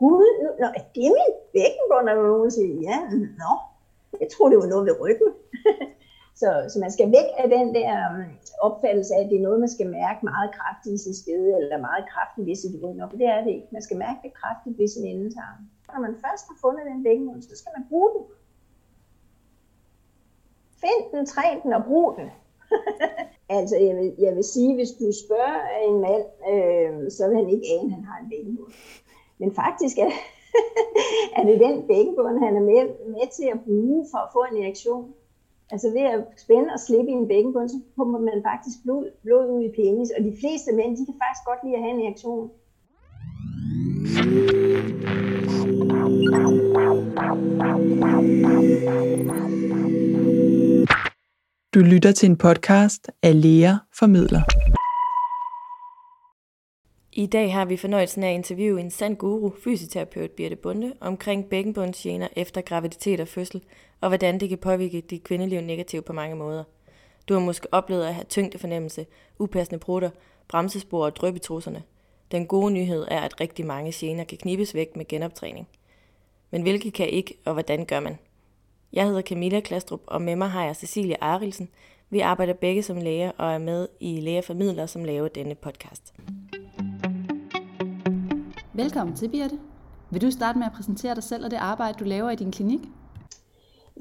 Gud, nå, det er min bækkenbund, og nogen siger, ja, nå, jeg tror, det var noget ved ryggen. så, så man skal væk af den der um, opfattelse af, at det er noget, man skal mærke meget kraftigt i sin skede, eller meget kraftigt ved sit ryg. For det er det ikke. Man skal mærke det kraftigt ved sin endetarm. Når man først har fundet den bækkenbund, så skal man bruge den. Find den, træn den og brug den. altså, jeg vil, jeg vil sige, hvis du spørger en mand, øh, så vil han ikke ane, at han har en bækkenbund. Men faktisk er, er det den bækkenbund, han er med, med til at bruge for at få en reaktion. Altså ved at spænde og slippe i en bækkenbund, så pumper man faktisk blod, blod ud i penis. Og de fleste mænd, de kan faktisk godt lide at have en reaktion. Du lytter til en podcast af Lea Formidler. I dag har vi fornøjelsen af at interviewe en sand guru, fysioterapeut Birte Bunde, omkring bækkenbundsgener efter graviditet og fødsel, og hvordan det kan påvirke dit kvindeliv negativt på mange måder. Du har måske oplevet at have tyngdefornemmelse, upassende prutter, bremsespor og drøbetrusserne. Den gode nyhed er, at rigtig mange gener kan knibes væk med genoptræning. Men hvilke kan ikke, og hvordan gør man? Jeg hedder Camilla Klastrup, og med mig har jeg Cecilie Arilsen. Vi arbejder begge som læger og er med i Lægeformidler, som laver denne podcast. Velkommen til, Birte. Vil du starte med at præsentere dig selv og det arbejde, du laver i din klinik?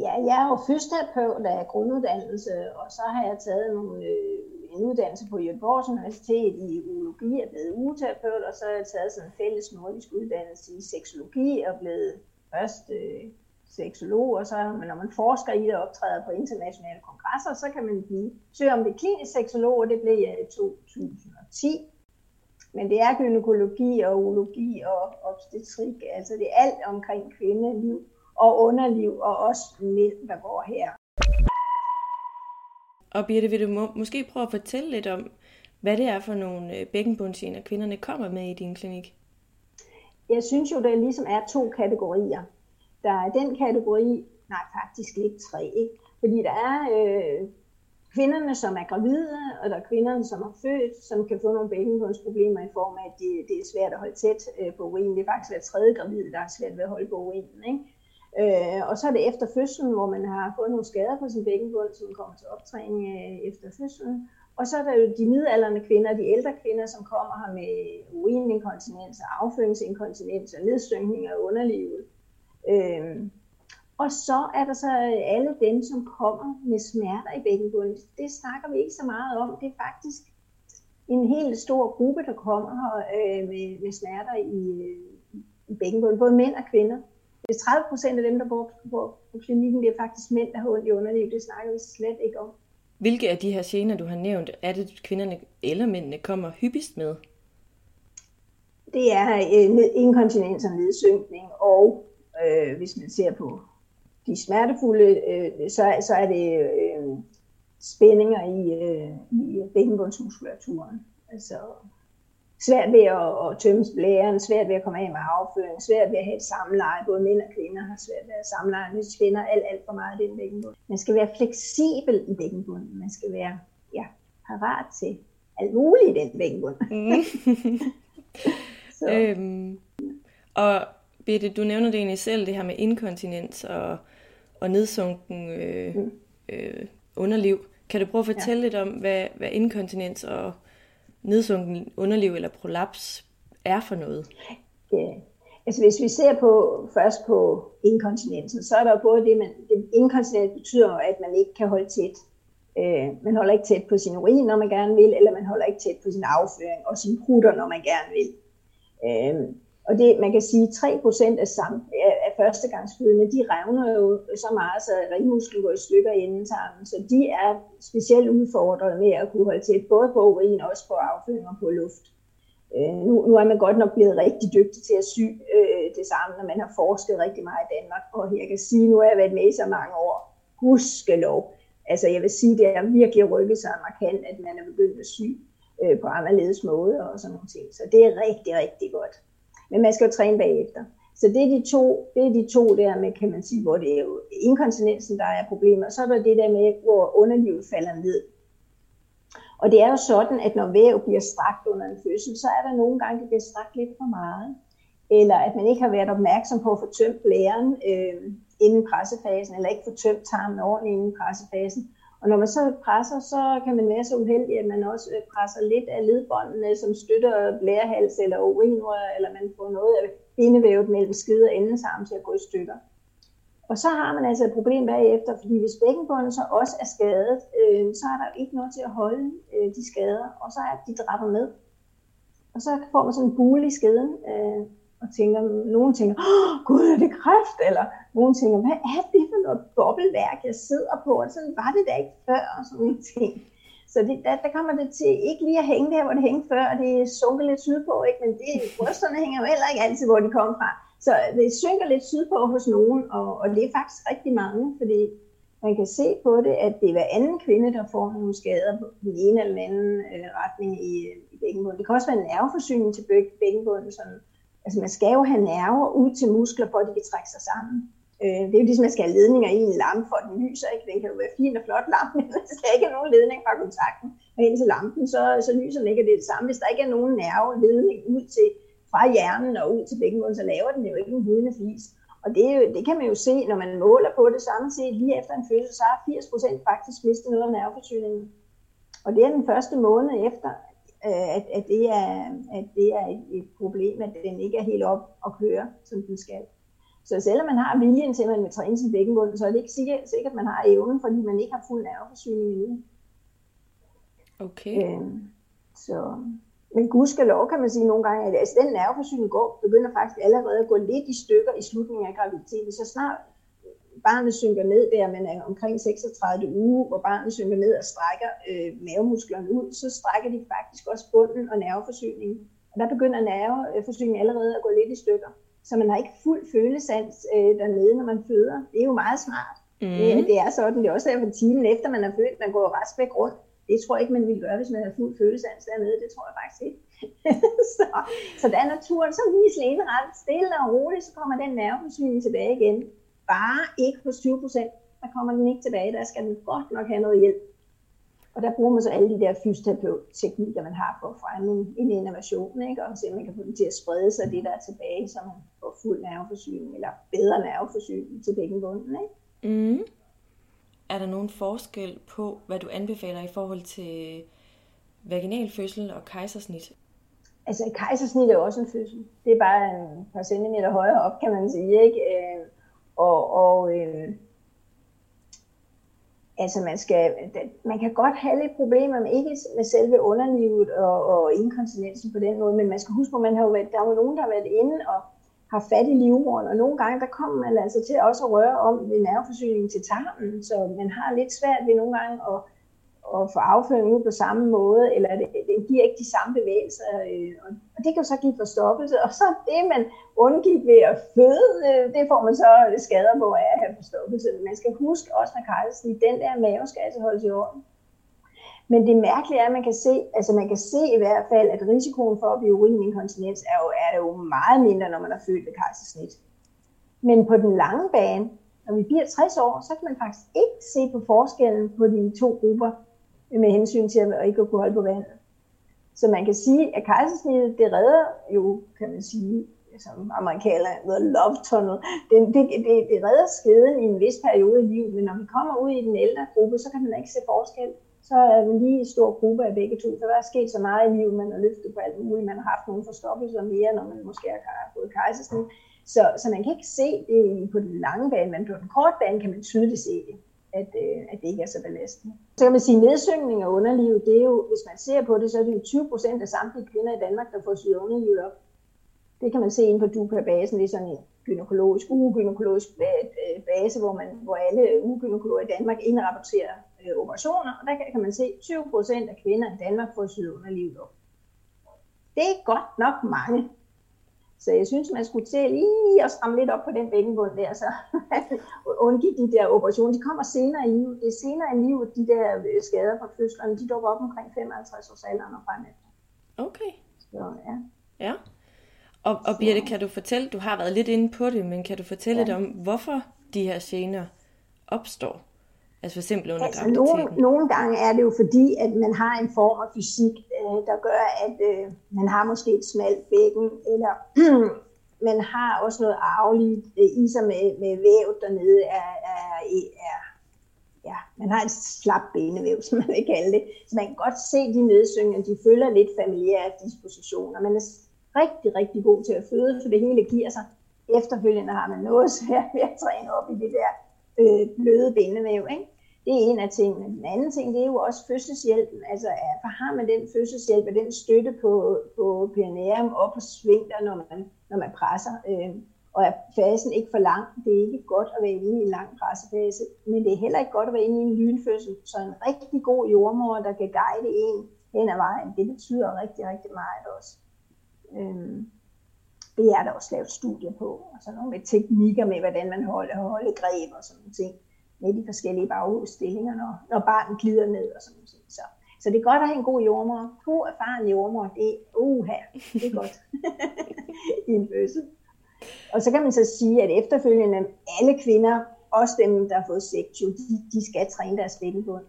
Ja, jeg er jo fysioterapeut af grunduddannelse, og så har jeg taget nogle, øh, en uddannelse på Jørgens Universitet i urologi, og blevet ugeterapeut, og så har jeg taget sådan en fælles nordisk uddannelse i seksologi, og blevet først øh, seksolog, og så når man forsker i det og optræder på internationale kongresser, så kan man blive søge om det klinisk seksolog, og det blev jeg i 2010. Men det er gynækologi og urologi og obstetrik, altså det er alt omkring kvindeliv og underliv, og også mænd, der går her. Og Birte, vil du må, måske prøve at fortælle lidt om, hvad det er for nogle øh, bækkenbundsgener, kvinderne kommer med i din klinik? Jeg synes jo, der ligesom er to kategorier. Der er den kategori, nej faktisk ikke tre, ikke? fordi der er øh, kvinderne, som er gravide, og der er kvinderne, som er født, som kan få nogle bækkenbundsproblemer i form af, at det, det er svært at holde tæt øh, på urinen. Det er faktisk hver tredje gravide, der er svært ved at holde på urinen. Ikke? Øh, og så er det efter fødslen, hvor man har fået nogle skader på sin bækkenbund, som kommer til optræning øh, efter fødslen. Og så er der jo de midalderne kvinder, de ældre kvinder, som kommer her med urininkontinens afføringsinkontinens og nedsynkning af underlivet. Øh, og så er der så alle dem, som kommer med smerter i bækkenbunden. Det snakker vi ikke så meget om. Det er faktisk en helt stor gruppe, der kommer øh, med, med smerter i, i bækkenbunden, både mænd og kvinder. Det er 30 procent af dem, der bor på, på klinikken, det er faktisk mænd, der har ondt i underlivet. Det snakker vi slet ikke om. Hvilke af de her gener, du har nævnt, er det kvinderne eller mændene kommer hyppigst med? Det er øh, inkontinens og nedsynkning, og øh, hvis man ser på de smertefulde, øh, så, så er det øh, spændinger i, øh, i bækkenbundsmuskulaturen. Altså svært ved at, at tømme blæren, svært ved at komme af med afføring, svært ved at have et samleje. Både mænd og kvinder har svært ved at samleje, hvis kvinder alt, alt for meget i den bækkenbund. Man skal være fleksibel i bækkenbunden. Man skal være ja, parat til alt muligt i den bækkenbund. Mm. øhm, og Birte, du nævner det egentlig selv, det her med inkontinens og, og nedsunken øh, mm. øh, underliv. Kan du prøve at fortælle ja. lidt om, hvad, hvad inkontinens og nedsunken underliv eller prolaps er for noget? Ja. Altså hvis vi ser på først på inkontinensen, så er der både det, man, det inkontinens betyder, at man ikke kan holde tæt. Øh, man holder ikke tæt på sin urin, når man gerne vil, eller man holder ikke tæt på sin afføring og sin prutter, når man gerne vil. Øh, og det, man kan sige, 3% af, sam, af førstegangsfødende, de revner jo så meget, så rigmusklen går i stykker inden sammen. Så de er specielt udfordret med at kunne holde tæt, både på urin også på afføring og på luft. Øh, nu, nu er man godt nok blevet rigtig dygtig til at sy øh, det samme, når man har forsket rigtig meget i Danmark. Og jeg kan sige, nu har jeg været med i så mange år. Gudskelov. Altså jeg vil sige, det er virkelig rykket sig markant, at man er begyndt at sy øh, på anderledes måde og sådan nogle ting. Så det er rigtig, rigtig godt. Men man skal jo træne bagefter. Så det er de to, det er de to der med, kan man sige, hvor det er jo inkontinensen, der er problemer. Så er der det der med, hvor underlivet falder ned. Og det er jo sådan, at når væv bliver strakt under en fødsel, så er der nogle gange, det bliver strakt lidt for meget. eller at man ikke har været opmærksom på at få tømt blæren øh, inden pressefasen, eller ikke få tømt tarmen ordentligt inden pressefasen. Og når man så presser, så kan man være så uheldig, at man også øh, presser lidt af ledbåndene, som støtter blærehals eller urinrør, eller man får noget af bindevævet mellem skide og endetarm til at gå i stykker. Og så har man altså et problem bagefter, fordi hvis bækkenbunden så også er skadet, øh, så er der ikke noget til at holde øh, de skader, og så er de drapper med. Og så får man sådan en bule i skeden, øh, og tænker, nogen tænker, oh, gud, er det kræft? Eller nogen tænker, hvad er det for noget bobbelværk, jeg sidder på? Og sådan var det da ikke før, og sådan nogle ting. Så det, der, der kommer det til ikke lige at hænge der, hvor det hængte før, og det sunker lidt sydpå, ikke? men det, brysterne hænger jo heller ikke altid, hvor de kommer fra. Så det synker lidt sydpå hos nogen, og, og det er faktisk rigtig mange, fordi man kan se på det, at det er hver anden kvinde, der får nogle skader på den ene eller den anden øh, retning i, i bækkenbunden. Det kan også være en nerveforsyning til bækkenbunden, sådan Altså man skal jo have nerver ud til muskler, for at de kan trække sig sammen. Øh, det er jo ligesom, at man skal have ledninger i en lampe, for at den lyser. Ikke? Den kan jo være fin og flot lampe, men der skal ikke have nogen ledning fra kontakten og ind til lampen, så, så lyser den ikke, det det samme. Hvis der ikke er nogen nerveledning ud til, fra hjernen og ud til bækkenbunden, så laver den jo ikke en hudende flis. Og det, jo, det kan man jo se, når man måler på det samme set. Lige efter en fødsel, så har 80% faktisk mistet noget af nerveforsyningen. Og det er den første måned efter, Øh, at, at, det er, at det er et, et problem, at den ikke er helt op og køre, som den skal. Så selvom man har viljen til, at man vil træne sin bækkenbund, så er det ikke sikkert, sikkert, at man har evnen, fordi man ikke har fuld nerveforsyning endnu. Okay. Øhm, så, men gudskelov kan man sige nogle gange, at altså, den nerveforsyning går, begynder faktisk allerede at gå lidt i stykker i slutningen af graviditeten. Så snart barnet synker ned der, man er omkring 36 uge, hvor barnet synker ned og strækker øh, mavemusklerne ud, så strækker de faktisk også bunden og nerveforsyningen. Og der begynder nerveforsyningen allerede at gå lidt i stykker. Så man har ikke fuld følesans øh, dernede, når man føder. Det er jo meget smart. Mm. Det, det er sådan, det er også derfor timen efter man er født, man går rask rundt. Det tror jeg ikke, man ville gøre, hvis man havde fuld følesans dernede. Det tror jeg faktisk ikke. så, så der er naturen så lige ret stille og roligt, så kommer den nerveforsyning tilbage igen bare ikke hos 20 procent. Der kommer den ikke tilbage, der skal den godt nok have noget hjælp. Og der bruger man så alle de der fysioterapeut-teknikker, man har for at fremme en, en innovation, ikke? og se, om man kan få den til at sprede sig det, der er tilbage, så man får fuld nerveforsyning, eller bedre nerveforsyning til bækkenbunden. Ikke? Mm. Er der nogen forskel på, hvad du anbefaler i forhold til vaginal fødsel og kejsersnit? Altså, kejsersnit er jo også en fødsel. Det er bare en par centimeter højere op, kan man sige. Ikke? Og, og øh, altså man, skal, man kan godt have lidt problemer med, ikke med selve underlivet og, og inkontinensen på den måde, men man skal huske på, at man har jo været, der er jo nogen, der har været inde og har fat i livmoderen, og nogle gange, der kommer man altså til også at røre om ved nerveforsyningen til tarmen, så man har lidt svært ved nogle gange at at få afføring ud på samme måde, eller det, det giver ikke de samme bevægelser, øh, og det kan jo så give forstoppelse, og så det, man undgik ved at føde, øh, det får man så øh, skader på af at have forstoppelse. Man skal huske også med kejsersnit, den der mave skal altså holdes i orden. Men det mærkelige er, at man kan se, altså man kan se i hvert fald, at risikoen for at blive urininkontinens er jo, er jo meget mindre, når man er født ved kejsersnit. Men på den lange bane, når vi bliver 60 år, så kan man faktisk ikke se på forskellen på de to grupper med hensyn til at ikke at kunne holde på vandet. Så man kan sige, at kejsersnittet, det redder jo, kan man sige, som amerikaner hedder love tunnel, det, det, det, det redder skeden i en vis periode i livet, men når vi kommer ud i den ældre gruppe, så kan man ikke se forskel. Så er man lige i stor gruppe af begge to. Så der er sket så meget i livet, man har løftet på alt muligt. Man har haft nogle forstoppelser mere, når man måske har fået kejsersnit. Så, så man kan ikke se det på den lange bane, men på den korte bane kan man tydeligt se det at, øh, at det ikke er så belastende. Så kan man sige, at nedsyngning af underlivet, det er jo, hvis man ser på det, så er det jo 20 procent af samtlige kvinder i Danmark, der får syet underlivet op. Det kan man se inde på DUPA-basen, det er sådan en gynækologisk, ugynækologisk øh, øh, base, hvor, man, hvor alle ugynækologer i Danmark indrapporterer øh, operationer, og der kan, kan man se, at 20 procent af kvinder i Danmark får syet underlivet op. Det er godt nok mange. Så jeg synes, man skulle til lige at stramme lidt op på den bækkenbund der, så undgik de der operationer. De kommer senere i livet. Det er senere i livet, de der øh, skader fra fødslerne, de dukker op omkring 55 års alderen og fremad. Okay. Så ja. Ja. Og, og Birte, kan du fortælle, du har været lidt inde på det, men kan du fortælle ja. lidt om, hvorfor de her gener opstår? Altså for eksempel under altså, nogle, nogle gange er det jo fordi, at man har en form af fysik, øh, der gør, at øh, man har måske et smalt bækken, eller man har også noget arveligt øh, i sig med, med væv dernede, er, er, er, ja, man har en slap benevæv, som man vil kalde det. Så man kan godt se de nedsyngende, de følger lidt familiære dispositioner. Man er rigtig, rigtig god til at føde, for det hele giver sig. Efterfølgende har man noget svært ved at træne op i det der øh, bløde bindevæv. Ikke? Det er en af tingene. Den anden ting, det er jo også fødselshjælpen. Altså, for har man den fødselshjælp og den støtte på, på perineum og på svingter, når man, når man presser, øh, og er fasen ikke for lang. Det er ikke godt at være inde i en lang pressefase, men det er heller ikke godt at være inde i en lynfødsel. Så en rigtig god jordmor, der kan guide en hen ad vejen, det betyder rigtig, rigtig meget også. Øh, det er der også lavet studier på. Og så nogle med teknikker med, hvordan man holder, holder greb og sådan nogle ting med de forskellige baghovedstillinger, når, når barnet glider ned og sådan noget. Så, så det er godt at have en god jordmor. God erfaren jordmor, det er uha, det er godt i en fødsel. Og så kan man så sige, at efterfølgende alle kvinder, også dem, der har fået sektio, de, de skal træne deres bækkenbund.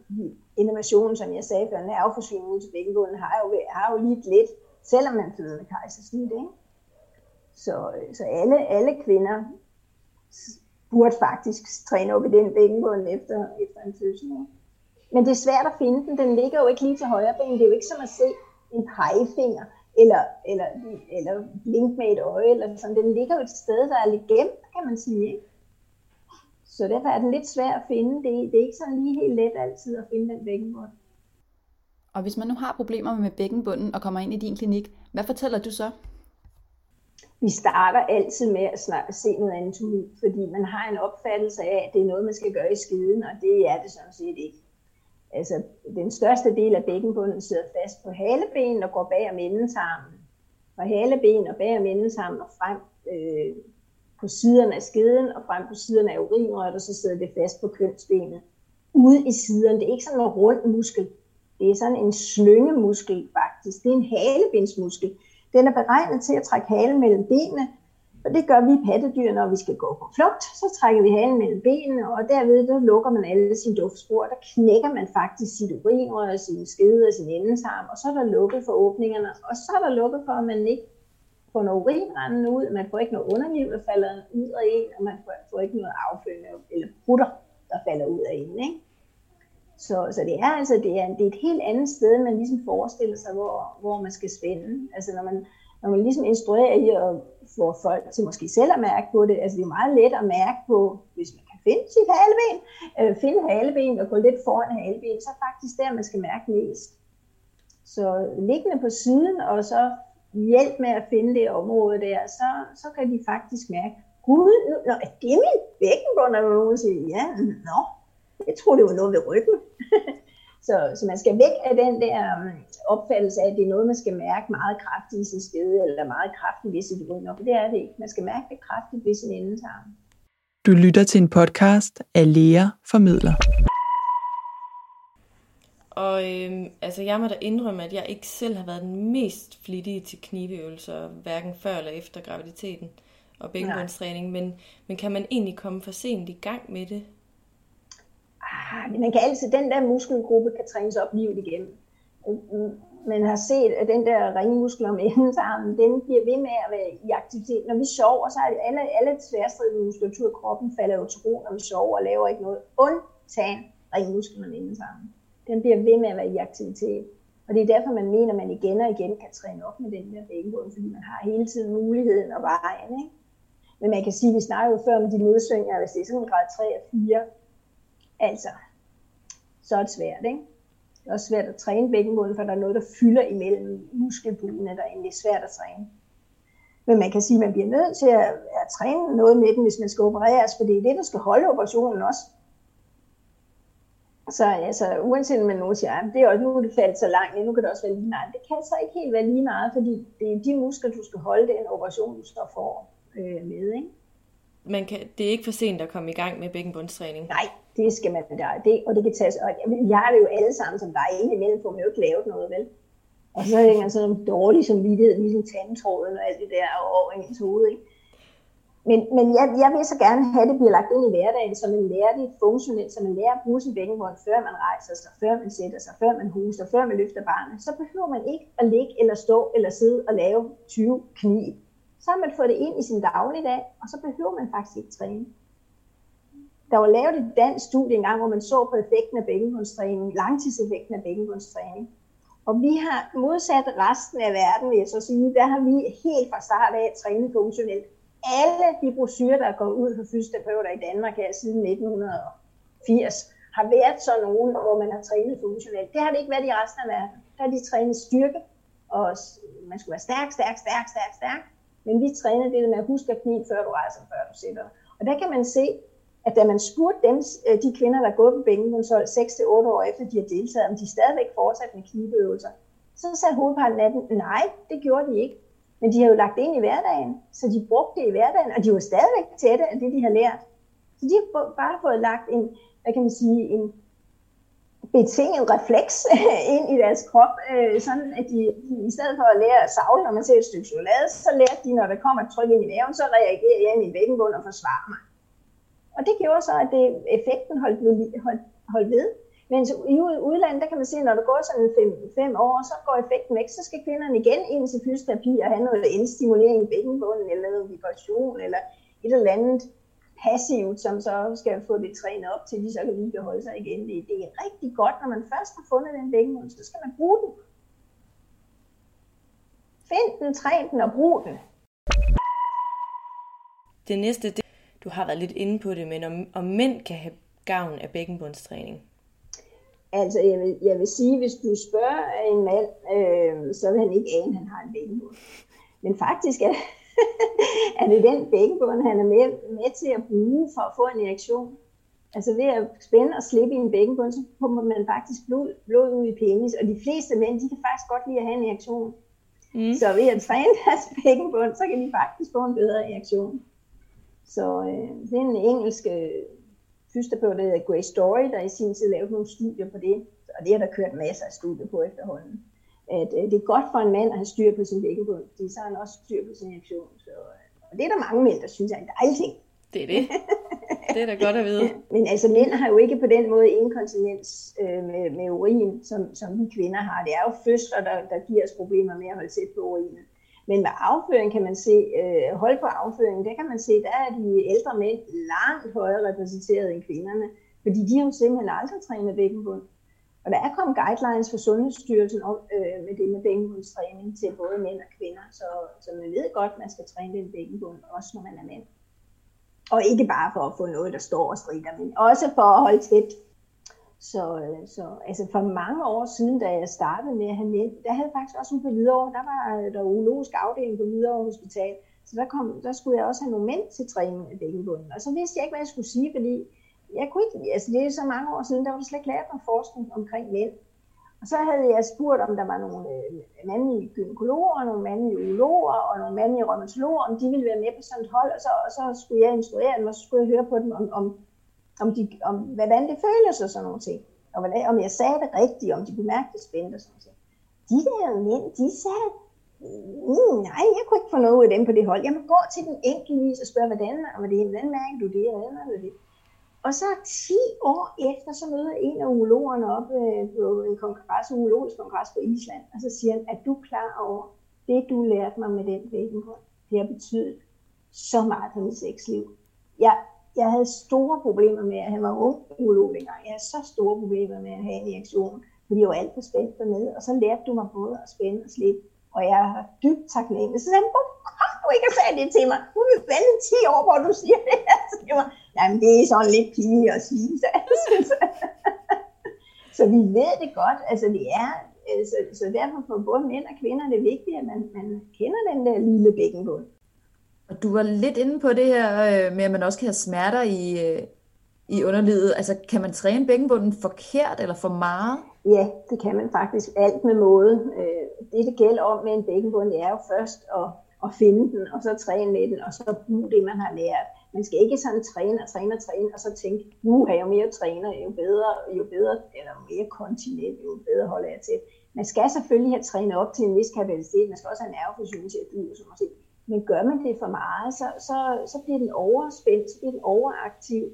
Innovationen, som jeg sagde før, nerveforsyningen til bækkenbunden har jo, har jo lidt lidt, selvom man føder med kejsersnit. Ikke? Så, øh, så alle, alle kvinder burde faktisk træne op i den bækkenbund efter, efter en fødsel. Men det er svært at finde den. Den ligger jo ikke lige til højre ben. Det er jo ikke som at se en pegefinger eller, eller, eller blink med et øje. Eller sådan. Den ligger jo et sted, der er lidt gemt, kan man sige. Ikke? Så derfor er den lidt svær at finde. Det, det er ikke sådan lige helt let altid at finde den bækkenbund. Og hvis man nu har problemer med bækkenbunden og kommer ind i din klinik, hvad fortæller du så? Vi starter altid med at, snakke, se noget anatomi, fordi man har en opfattelse af, at det er noget, man skal gøre i skiden, og det er det sådan set ikke. Altså, den største del af bækkenbunden sidder fast på halebenen og går bag om endetarmen. Fra haleben og bag om endetarmen og frem øh, på siderne af skeden og frem på siderne af urinrøret, og så sidder det fast på kønsbenet. Ude i siderne, det er ikke sådan en rund muskel. Det er sådan en slyngemuskel faktisk. Det er en halebensmuskel. Den er beregnet til at trække halen mellem benene, og det gør vi pattedyr, når vi skal gå på flugt. Så trækker vi halen mellem benene, og derved der lukker man alle sine duftspor. Der knækker man faktisk sit urinrør, sin skede og sin endetarm, og så er der lukket for åbningerne. Og så er der lukket for, at man ikke får noget urinrende ud, man får ikke noget underliv, der falder ud af en, og man får ikke noget afføring eller brutter, der falder ud af en. Ikke? Så, så det er altså det er, det er et helt andet sted, man ligesom forestiller sig, hvor, hvor man skal spænde. Altså når man, når man ligesom instruerer i at få folk til måske selv at mærke på det, altså det er meget let at mærke på, hvis man kan finde sit haleben, øh, finde haleben og gå lidt foran haleben, så er faktisk der, man skal mærke mest. Så liggende på siden, og så hjælp med at finde det område der, så, så kan de faktisk mærke, gud, nå, er det min bækkenbund, og nogen siger, ja, nå, jeg tror, det var noget ved ryggen så, så man skal væk af den der um, opfattelse af, at det er noget, man skal mærke meget kraftigt i sin skede, eller meget kraftigt ved sit ryg. For det er det ikke. Man skal mærke det kraftigt ved sin endetarm. Du lytter til en podcast af Lea Formidler. Og øhm, altså, jeg må da indrømme, at jeg ikke selv har været den mest flittige til kniveøvelser, hverken før eller efter graviditeten og bækkenbundstræning. Men, men kan man egentlig komme for sent i gang med det? Ah, man kan altid, den der muskelgruppe kan trænes op livet igen. Mm, mm, man har set, at den der ringmuskel om endetarmen, den bliver ved med at være i aktivitet. Når vi sover, så er alle, alle tværstridende muskulatur i kroppen falder jo til ro, når vi sover og laver ikke noget. Undtagen ringmusklen om endetarmen. Den bliver ved med at være i aktivitet. Og det er derfor, man mener, at man igen og igen kan træne op med den der bækkenbund, fordi man har hele tiden muligheden og vejen. Ikke? Men man kan sige, at vi snakkede jo før om de nedsvinger, hvis det er sådan en grad 3 og 4, Altså, så er det svært, ikke? Det er også svært at træne bækkenbunden, for der er noget, der fylder imellem muskelbulene, der er svært at træne. Men man kan sige, at man bliver nødt til at, at træne noget med den, hvis man skal opereres, for det er det, der skal holde operationen også. Så altså, uanset om man nu siger, at det er også, nu er det faldet så langt, nu kan det også være lige meget. Det kan så ikke helt være lige meget, fordi det er de muskler, du skal holde den operation, du står for øh, med. Ikke? Man kan, det er ikke for sent at komme i gang med bækkenbundstræning? Nej, det skal man da, det, og det kan tages, og jeg har det jo alle sammen, som der er inde imellem, for man jo ikke lavet noget, vel? Og så hænger sådan en dårlig samvittighed, ligesom tandtråden og alt det der over ens hoved, ikke? Men, men jeg, jeg vil så gerne have, at det bliver lagt ind i hverdagen, så man lærer det funktionelt, så man lærer at bruge sin bækkenbund, før man rejser sig, før man sætter sig, før man huser, før man løfter barnet. Så behøver man ikke at ligge eller stå eller sidde og lave 20 knib så har man fået det ind i sin dagligdag, og så behøver man faktisk ikke træne. Der var lavet et dansk studie engang, hvor man så på effekten af bækkenbundstræning, langtidseffekten af bækkenbundstræning. Og vi har modsat resten af verden, vil jeg så sige, der har vi helt fra start af trænet funktionelt. Alle de brosyrer, der er gået ud for fysioterapeuter i Danmark her siden 1980, har været sådan nogen, hvor man har trænet funktionelt. Det har det ikke været i resten af verden. Der har de trænet styrke, og man skulle være stærk, stærk, stærk, stærk, stærk. Men vi trænede det med at huske at knive, før du rejser, før du sætter. Og der kan man se, at da man spurgte dem, øh, de kvinder, der er gået på så 6-8 år efter de har deltaget, om de stadigvæk fortsatte med knibeøvelser, så sagde hovedparten af dem, nej, det gjorde de ikke. Men de har jo lagt det ind i hverdagen, så de brugte det i hverdagen, og de var stadigvæk tætte af det, de har lært. Så de har bare fået lagt en, hvad kan man sige, en betinget refleks ind i deres krop, øh, sådan at de, de i stedet for at lære at savle, når man ser et stykke chokolade, så lærer de, når der kommer et tryk ind i maven, så reagerer jeg i min bækkenbund og forsvarer mig. Og det gjorde så, at det, effekten holdt, ved, holdt, holdt ved. Men i udlandet, der kan man se, at når der går sådan 5 år, så går effekten væk, så skal kvinderne igen ind til fysioterapi og have noget indstimulering i bækkenbunden, eller noget vibration, eller et eller andet passivt, som så skal få det trænet op til, de så kan lige beholde sig igen. Det, det er rigtig godt, når man først har fundet den bækkenbund, så skal man bruge den. Find den, træn den og brug den. Det næste, det, du har været lidt inde på det, men om, om mænd kan have gavn af bækkenbundstræning? Altså, jeg vil, jeg vil sige, hvis du spørger en mand, øh, så vil han ikke ane, at han har en bækkenbund. Men faktisk er, er det den bækkenbund, han er med, med til at bruge for at få en reaktion. Altså ved at spænde og slippe i en bækkenbund, så pumper man faktisk blod, blod ud i penis. Og de fleste mænd, de kan faktisk godt lide at have en reaktion. Mm. Så ved at træne deres bækkenbund, så kan de faktisk få en bedre reaktion. Så øh, det er en engelsk øh, fysioterapeut, der hedder Grace Story, der i sin tid lavede nogle studier på det. Og det har der kørt masser af studier på efterhånden. At øh, det er godt for en mand at have styr på sin bækkenbund, fordi så har han også styr på sin reaktion. Så, øh, og det er der mange mænd, der synes er en dejlig ting. Det er det. Det er da godt at vide. Men altså mænd har jo ikke på den måde inkontinens øh, med, med urin, som, som vi kvinder har. Det er jo fødsler, der, der giver os problemer med at holde tæt på urinen. Men med afføring kan man se, øh, hold på afføring, der kan man se, der er de ældre mænd langt højere repræsenteret end kvinderne, fordi de har jo simpelthen aldrig trænet bækkenbund. Og der er kommet guidelines fra Sundhedsstyrelsen om, øh, med det med bækkenbundstræning til både mænd og kvinder, så, så man ved godt, at man skal træne den bækkenbund, også når man er mand. Og ikke bare for at få noget, der står og strider, men også for at holde tæt. Så, øh, så altså for mange år siden, da jeg startede med at have mænd, der havde jeg faktisk også en på Hvidovre, der var øh, der urologisk afdeling på Hvidovre Hospital, så der, kom, der skulle jeg også have nogle mænd til træning af bækkenbunden. Og så vidste jeg ikke, hvad jeg skulle sige, fordi jeg kunne ikke, altså det er så mange år siden, der var slet ikke lavet noget forskning omkring mænd. Og så havde jeg spurgt, om der var nogle øh, mandlige gynekologer, nogle mandlige urologer og nogle mandlige rheumatologer, om de ville være med på sådan et hold, og så, og så skulle jeg instruere dem, og så skulle jeg høre på dem om, om, om, de, om hvordan det føles og sådan nogle ting. Og hvordan, om jeg sagde det rigtigt, om de kunne mærke det spændende og sådan noget. De der mænd, de sagde, mm, nej, jeg kunne ikke få noget af dem på det hold. Jeg må gå til den enkeltvis og spørge, hvordan, og hvordan, hvordan mærker du det, og hvordan er det? Og så 10 år efter, så møder en af urologerne op øh, på en kongres, en urologisk kongres på Island, og så siger han, at du klar over, det du lærte mig med den bækkenbund, det har betydet så meget for mit sexliv. Jeg, jeg havde store problemer med, at han var ung urolog dengang. Jeg havde så store problemer med at have en reaktion, fordi jeg var alt for spændt dernede. Og så lærte du mig både at spænde og slippe. Og jeg er dybt taknemmelig. Så sagde han, du ikke og sagde det til mig? Nu er vi vente 10 år, hvor du siger det her til mig. Jamen, det er sådan lidt pinligt at sige. Så, så vi ved det godt. Altså, det er, øh, så, så derfor for både mænd og kvinder er det vigtigt, at man, man kender den der lille bækkenbund. Og du var lidt inde på det her øh, med, at man også kan have smerter i, øh, i underlivet. Altså, kan man træne bækkenbunden forkert eller for meget? Ja, det kan man faktisk. Alt med måde. Det, det gælder om med en bækkenbund, det er jo først at, at finde den, og så træne med den, og så bruge det, man har lært. Man skal ikke sådan træne og træne og træne, og så tænke, nu har jeg jo mere træner, jo bedre, jo bedre, eller mere kontinent, jo bedre holder jeg til. Man skal selvfølgelig have trænet op til en vis kapacitet, man skal også have nervefusion til at blive, som sige. Men gør man det for meget, så, så, så bliver den overspændt, så bliver den overaktiv,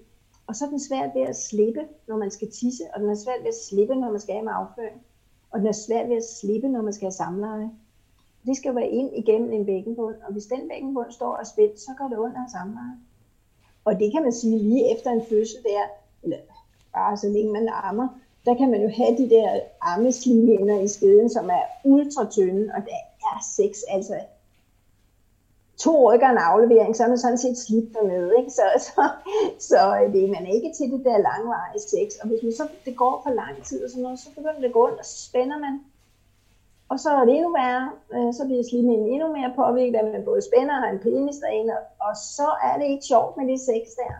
og så er den svært ved at slippe, når man skal tisse, og den er svært ved at slippe, når man skal have med afføring, og den er svært ved at slippe, når man skal have samleje. Det skal være ind igennem en bækkenbund, og hvis den bækkenbund står og spændt, så går det under af samme Og det kan man sige lige efter en fødsel der, eller bare så længe man ammer, der kan man jo have de der armeslimhinder i skeden, som er ultra tynde, og der er seks, altså to rykker en aflevering, så er man sådan set slidt dernede. Ikke? Så, så, så øh, det, man er ikke til det der langvarige sex. Og hvis man så, det går for lang tid, og sådan noget, så begynder det at gå ondt, og så spænder man. Og så er det endnu værre, øh, så bliver slimhinden endnu mere påvirket, at man både spænder og har en penis derinde, og så er det ikke sjovt med det sex der.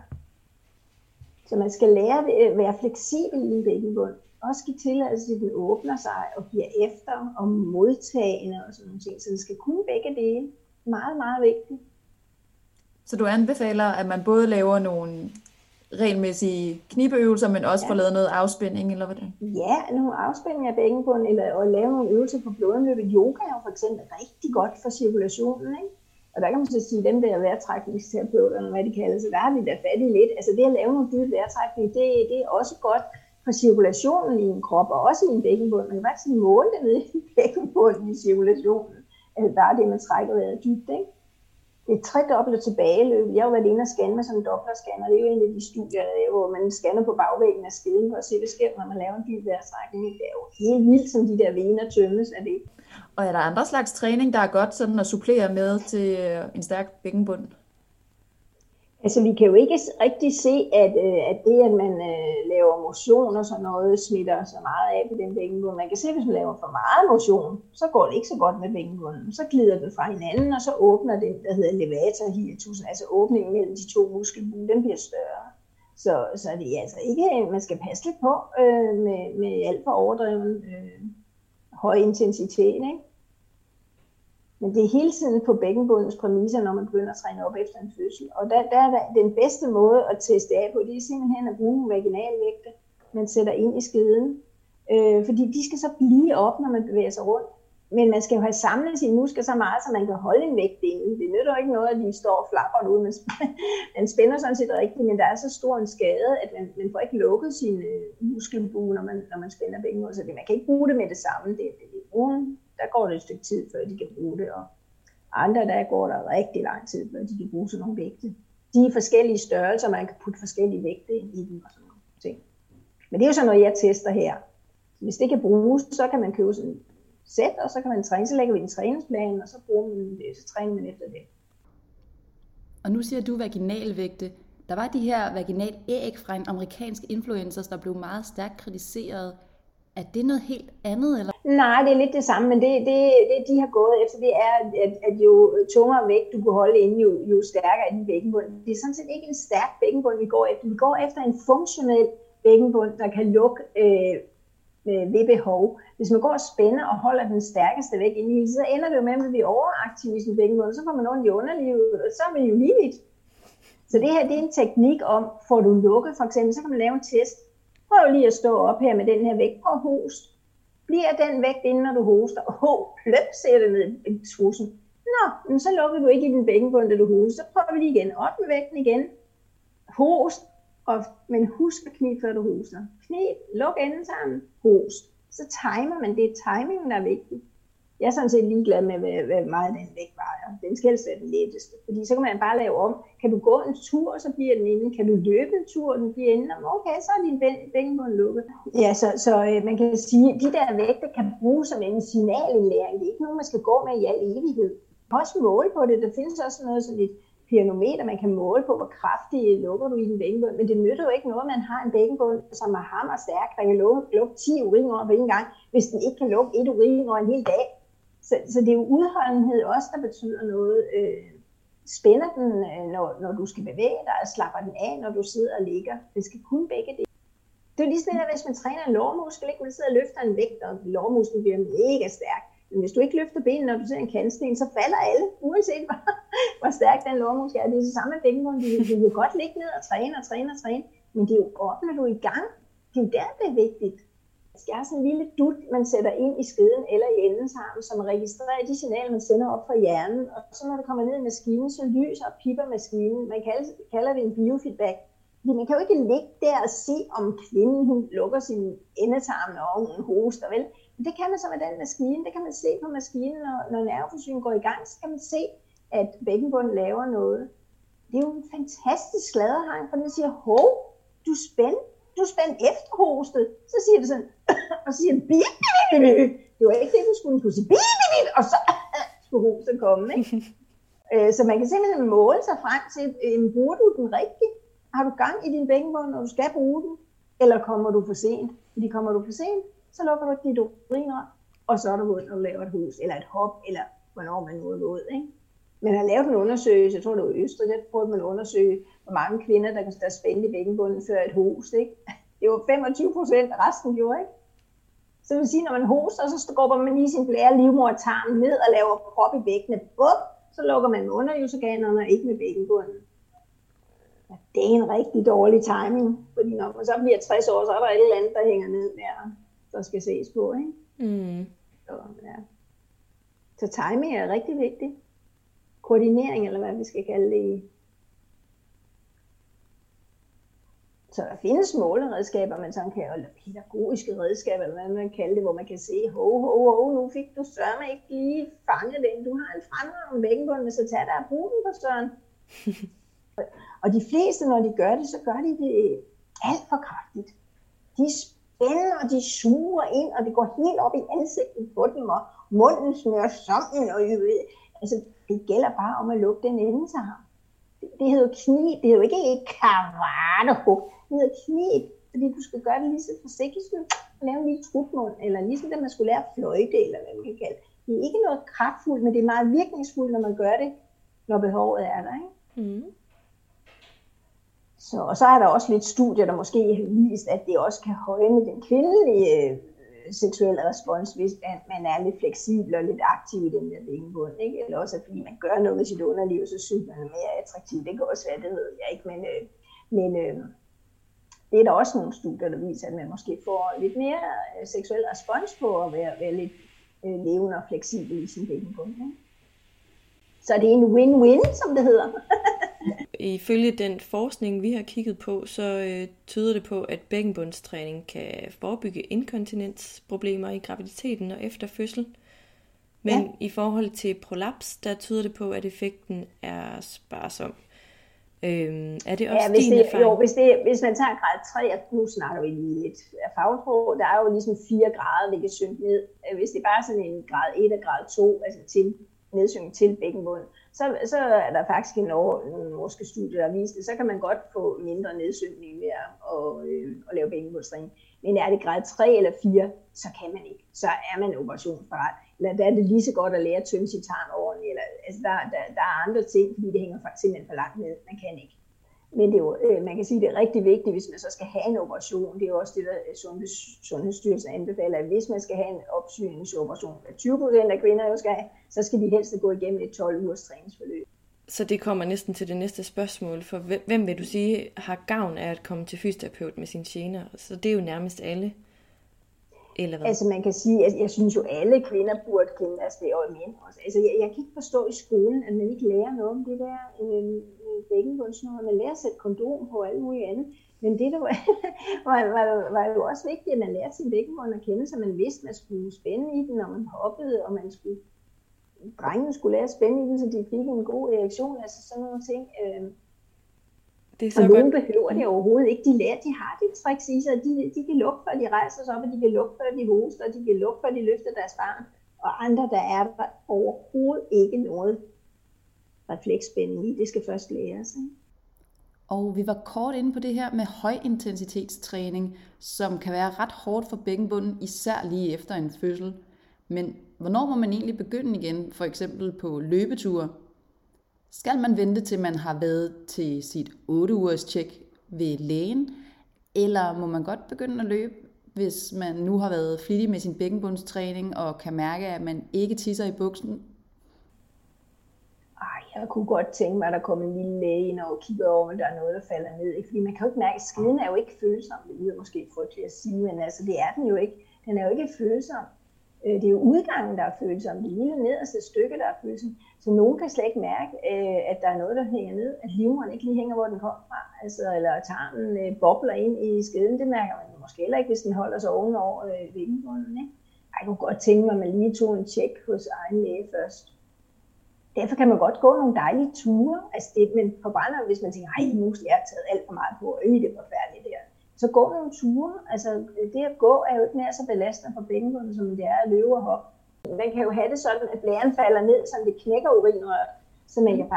Så man skal lære at øh, være fleksibel i en bækkenbund. Også give tilladelse til, at den åbner sig og giver efter og modtagende og sådan nogle ting. Så det skal kunne begge dele meget, meget vigtigt. Så du anbefaler, at man både laver nogle regelmæssige knibeøvelser, men også ja. får lavet noget afspænding, eller hvordan? Ja, nogle afspænding af bækkenbunden, eller at lave nogle øvelser på blodomløbet. Yoga er jo for eksempel rigtig godt for cirkulationen, ikke? Og der kan man så sige, dem der vejrtrækningsterapeuter, hvad de kalder sig, der har vi da fat i lidt. Altså det at lave nogle dybe vejrtrækning, det, det er også godt for cirkulationen i en krop, og også i en bækkenbund. Man kan faktisk måle det nede i bækkenbunden i cirkulationen altså bare det, man trækker vejret dybt. Ikke? Det er tredoblet tilbageløb. Jeg har jo været inde og scanne med sådan en dopplerscanner. Det er jo en af de studier, hvor man scanner på bagvæggen af skeden for at se, hvad sker, når man laver en dyb vejrstrækning. Det er jo helt vildt, som de der vener tømmes af det. Og er der andre slags træning, der er godt sådan at supplere med til en stærk bækkenbund? Altså, vi kan jo ikke rigtig se, at, øh, at det, at man øh, laver motion og sådan noget, smitter så meget af på den bækkenbund. Man kan se, at hvis man laver for meget motion, så går det ikke så godt med bækkenbunden. Så glider den fra hinanden, og så åbner den, der hedder levator hiatus, altså åbningen mellem de to muskelbue, den bliver større. Så, så det er altså ikke, øh, man skal passe lidt på øh, med, med alt for overdreven øh, høj intensitet. Ikke? Men det er hele tiden på bækkenbundens præmisser, når man begynder at træne op efter en fødsel. Og der, der er den bedste måde at teste af på, det er simpelthen at bruge vaginalvægte, man sætter ind i skeden. Øh, fordi de skal så blive op, når man bevæger sig rundt. Men man skal jo have samlet sine muskler så meget, så man kan holde en vægt inde. Det nytter ikke noget, at de står og flapper ud. Man, man spænder sådan set rigtigt, men der er så stor en skade, at man, man får ikke lukket sin øh, muskelbue, når man, når man spænder bækkenet. Så det, man kan ikke bruge det med det samme. Det, det, det, der går det et stykke tid, før de kan bruge det, og andre, der går der rigtig lang tid, før de kan bruge sådan nogle vægte. De er forskellige størrelser, man kan putte forskellige vægte i dem og sådan nogle ting. Men det er jo sådan noget, jeg tester her. Hvis det kan bruges, så kan man købe sådan et sæt, og så kan man træne, så lægger vi en træningsplan, og så bruger man det, så træner man efter det. Og nu siger du vaginalvægte. Der var de her vaginal æg fra en amerikansk influencer, der blev meget stærkt kritiseret er det noget helt andet? Eller? Nej, det er lidt det samme, men det, det, det de har gået efter, det er, at, at jo tungere vægt du kan holde inde, jo, jo stærkere er din bækkenbund. Det er sådan set ikke en stærk bækkenbund, vi går efter. Vi går efter en funktionel bækkenbund, der kan lukke øh, øh ved behov. Hvis man går og spænder og holder den stærkeste væk inde i så ender det jo med, at vi bliver i sin bækkenbund, så får man ondt i underlivet, og så er man jo lige Så det her det er en teknik om, får du lukket for eksempel, så kan man lave en test, Prøv lige at stå op her med den her vægt og host. Bliver den vægt inden, når du hoster? Åh, pløp, ser det ned i trussen. Nå, men så lukker du ikke i din bækkenbund, da du hoster. Så prøver vi lige igen. Op med vægten igen. Host. Og, men husk at knibe, før du hoster. Knib, luk enden sammen, host. Så timer man. Det er timingen, der er vigtigt. Jeg er sådan set ligeglad med, hvad, hvad meget den vægt vejer. Den skal helst være den letteste. Fordi så kan man bare lave om. Kan du gå en tur, så bliver den inde. Kan du løbe en tur, den bliver inde. Okay, så er din bækkenbund lukket. Ja, så, så øh, man kan sige, at de der vægte kan bruges som en signalindlæring. Det er ikke nogen, man skal gå med i al evighed. Man kan også måle på det. Der findes også noget sådan et pianometer, man kan måle på, hvor kraftig lukker du i din bækkenbund. Men det nytter jo ikke noget, at man har en bækkenbund, som er hammer stærk, der kan lukke, lukke 10 urinår på en gang, hvis den ikke kan lukke et urinår en hel dag. Så, så det er jo udholdenhed også, der betyder noget. Øh, spænder den, øh, når, når du skal bevæge dig, og slapper den af, når du sidder og ligger. Det skal kun begge det. Det er lige sådan, at hvis man træner en lårmuskel, ikke? man sidder og løfter en vægt, og lårmusklen bliver mega stærk. Men hvis du ikke løfter benene, når du ser en kantsten, så falder alle, uanset hvor, hvor stærk den lårmuskel er. Det er det samme med bækkenbunden. Du, du vil godt ligge ned og træne og træne og træne, men det er jo op, når du er i gang. Det er jo der, det er vigtigt. Det er sådan en lille dut, man sætter ind i skeden eller i endetarmen, som registrerer de signaler, man sender op fra hjernen. Og så når det kommer ned i maskinen, så lyser og pipper maskinen. Man kalder, kalder det en biofeedback. Fordi man kan jo ikke ligge der og se, om kvinden hun lukker sin endetarm, når hun hoster, vel? Men det kan man så med den maskine. Det kan man se på maskinen, når, når nerveforsyningen går i gang, så kan man se, at bækkenbunden laver noget. Det er jo en fantastisk sladderhang, for den siger, hov, du er spændt, du den spændt efter hostet. Så siger det sådan, og så siger den, det var ikke det, du skulle, du sige, og så skulle hosten komme, ikke? Så man kan simpelthen måle sig frem til, bruger du den rigtigt? Har du gang i din bækkenbund, når du skal bruge den? Eller kommer du for sent? Fordi kommer du for sent, så lukker du dit uriner, og så er du ud, og laver et hus, eller et hop, eller hvornår man nu er ud. Ikke? Man har lavet en undersøgelse, jeg tror det var i Østrig, der prøvede man at undersøge, hvor mange kvinder, der, der spændte i bækkenbunden før et hus. Ikke? Det var 25 procent, resten gjorde ikke. Så det vil sige, når man hoster, så går man lige sin blære livmor tarmen ned og laver prop i bækkenet. Bup, så lukker man underjusorganerne og ikke med bækkenbunden. Ja, det er en rigtig dårlig timing, fordi når man så bliver 60 år, så er der et eller andet, der hænger ned der, der skal ses på. Ikke? Mm. Så, ja. så timing er rigtig vigtigt. Koordinering, eller hvad vi skal kalde det Så der findes måleredskaber, man sådan kan, eller pædagogiske redskaber, eller hvad man kalder det, hvor man kan se, ho, ho, ho, nu fik du sørme ikke lige fanget den. Du har en fremragende væggenbund, så tag dig og brug den på søren. og de fleste, når de gør det, så gør de det alt for kraftigt. De spænder, og de suger ind, og det går helt op i ansigtet på dem, og munden smører sammen, og altså, det gælder bare om at lukke den ende til ham. Det, det hedder kniv, det hedder ikke et karatehug, det hedder knib, fordi du skal gøre det lige så forsigtigt, som at lave en lille trutmund, eller ligesom det, man skulle lære fløjte, eller hvad man kan kalde det. er ikke noget kraftfuldt, men det er meget virkningsfuldt, når man gør det, når behovet er der. Ikke? Mm. Så, og så er der også lidt studier, der måske har vist, at det også kan højne den kvindelige seksuel respons, hvis man, man er lidt fleksibel og lidt aktiv i den der benbund. Ikke? Eller også, fordi man gør noget med sit underliv, så synes man er mere attraktiv. Det kan også være, det ved jeg ikke. Men, øh, men øh, det er der også nogle studier, der viser, at man måske får lidt mere øh, seksuel respons på at være, være lidt øh, levende og fleksibel i sin bækkenbund. Ikke? Så det er en win-win, som det hedder. Ifølge den forskning, vi har kigget på, så øh, tyder det på, at bækkenbundstræning kan forebygge inkontinensproblemer i graviditeten og efter fødsel. Men ja. i forhold til prolaps, der tyder det på, at effekten er sparsom. Øhm, er det også ja, hvis din det, erfaring? Jo, hvis, det, hvis man tager grad 3, og nu snakker vi lige lidt af fagsprog, der er jo ligesom fire grader, vi kan synke ned. Hvis det er bare sådan en grad 1 og grad 2, altså til nedsynke til bækkenbunden, så, så er der faktisk en nogle norske studier, der viser det, så kan man godt få mindre nedsynkning ved at, og, øh, at lave bækkenbundstræning. Men er det grad 3 eller 4, så kan man ikke. Så er man operationsparat. Eller der er det lige så godt at lære at tømme sit tarm ordentligt. Eller, altså der, der, der er andre ting, fordi det hænger faktisk simpelthen for langt ned. Man kan ikke. Men det er jo, øh, man kan sige, at det er rigtig vigtigt, hvis man så skal have en operation. Det er jo også det, der øh, Sundheds, Sundhedsstyrelsen anbefaler, at hvis man skal have en opsyningsoperation, hvad 20 procent af kvinder jo skal have, så skal de helst gå igennem et 12 ugers træningsforløb. Så det kommer næsten til det næste spørgsmål, for hvem vil du sige har gavn af at komme til fysioterapeut med sine gener? Så det er jo nærmest alle. Eller hvad? Altså man kan sige, at jeg synes jo, alle kvinder burde kende deres det, og mænd også. Altså jeg, jeg kan ikke forstå i skolen, at man ikke lærer noget om det der øh, bækkenbundsnår. Man lærer at sætte kondom på alt muligt andet. Men det der var, var, var, var jo også vigtigt, at man lærte sin bækkenbund at kende, så man vidste, at man skulle spænde i den, når man hoppede, og man skulle drengene skulle lære at spænde i den, så de fik en god reaktion, altså sådan nogle ting. Øh, det er så og nogen godt. behøver det overhovedet ikke. De lærer, de har de tricks i sig, de, de kan lukke, før de rejser sig op, og de kan lukke, før de hoster, og de kan lukke, før de løfter deres barn. Og andre, der er der overhovedet ikke noget refleksspænding i. Det skal først læres. Ikke? Og vi var kort inde på det her med højintensitetstræning, som kan være ret hårdt for bækkenbunden, især lige efter en fødsel. Men hvornår må man egentlig begynde igen, for eksempel på løbeture? Skal man vente til man har været til sit 8 ugers tjek ved lægen, eller må man godt begynde at løbe, hvis man nu har været flittig med sin bækkenbundstræning og kan mærke, at man ikke tisser i buksen? Ej, jeg kunne godt tænke mig, at der kom en lille læge ind og kigger over, om der er noget, der falder ned. Fordi man kan jo ikke mærke, at skiden er jo ikke følsom. Det lyder måske frygteligt at sige, men altså, det er den jo ikke. Den er jo ikke følsom. Øh, det er jo udgangen, der er følsom, det lille nederste stykke, der er følsom. Så nogen kan slet ikke mærke, øh, at der er noget, der hænger ned, at livmoderen ikke lige hænger, hvor den kom fra, altså, eller tarmen øh, bobler ind i skeden. Det mærker man måske heller ikke, hvis den holder sig ovenover øh, vingebunden. Ikke? Jeg kunne godt tænke mig, at man lige tog en tjek hos egen læge først. Derfor kan man godt gå nogle dejlige ture. Altså det, men på brænder, hvis man tænker, nej, nu har jeg taget alt for meget på, og det er forfærdeligt der. Så gå nogle ture. Altså det at gå er jo ikke nær så belastende for bækkenbunden, som det er at løbe og hoppe. Man kan jo have det sådan, at blæren falder ned, så det knækker urinrøret. Så man kan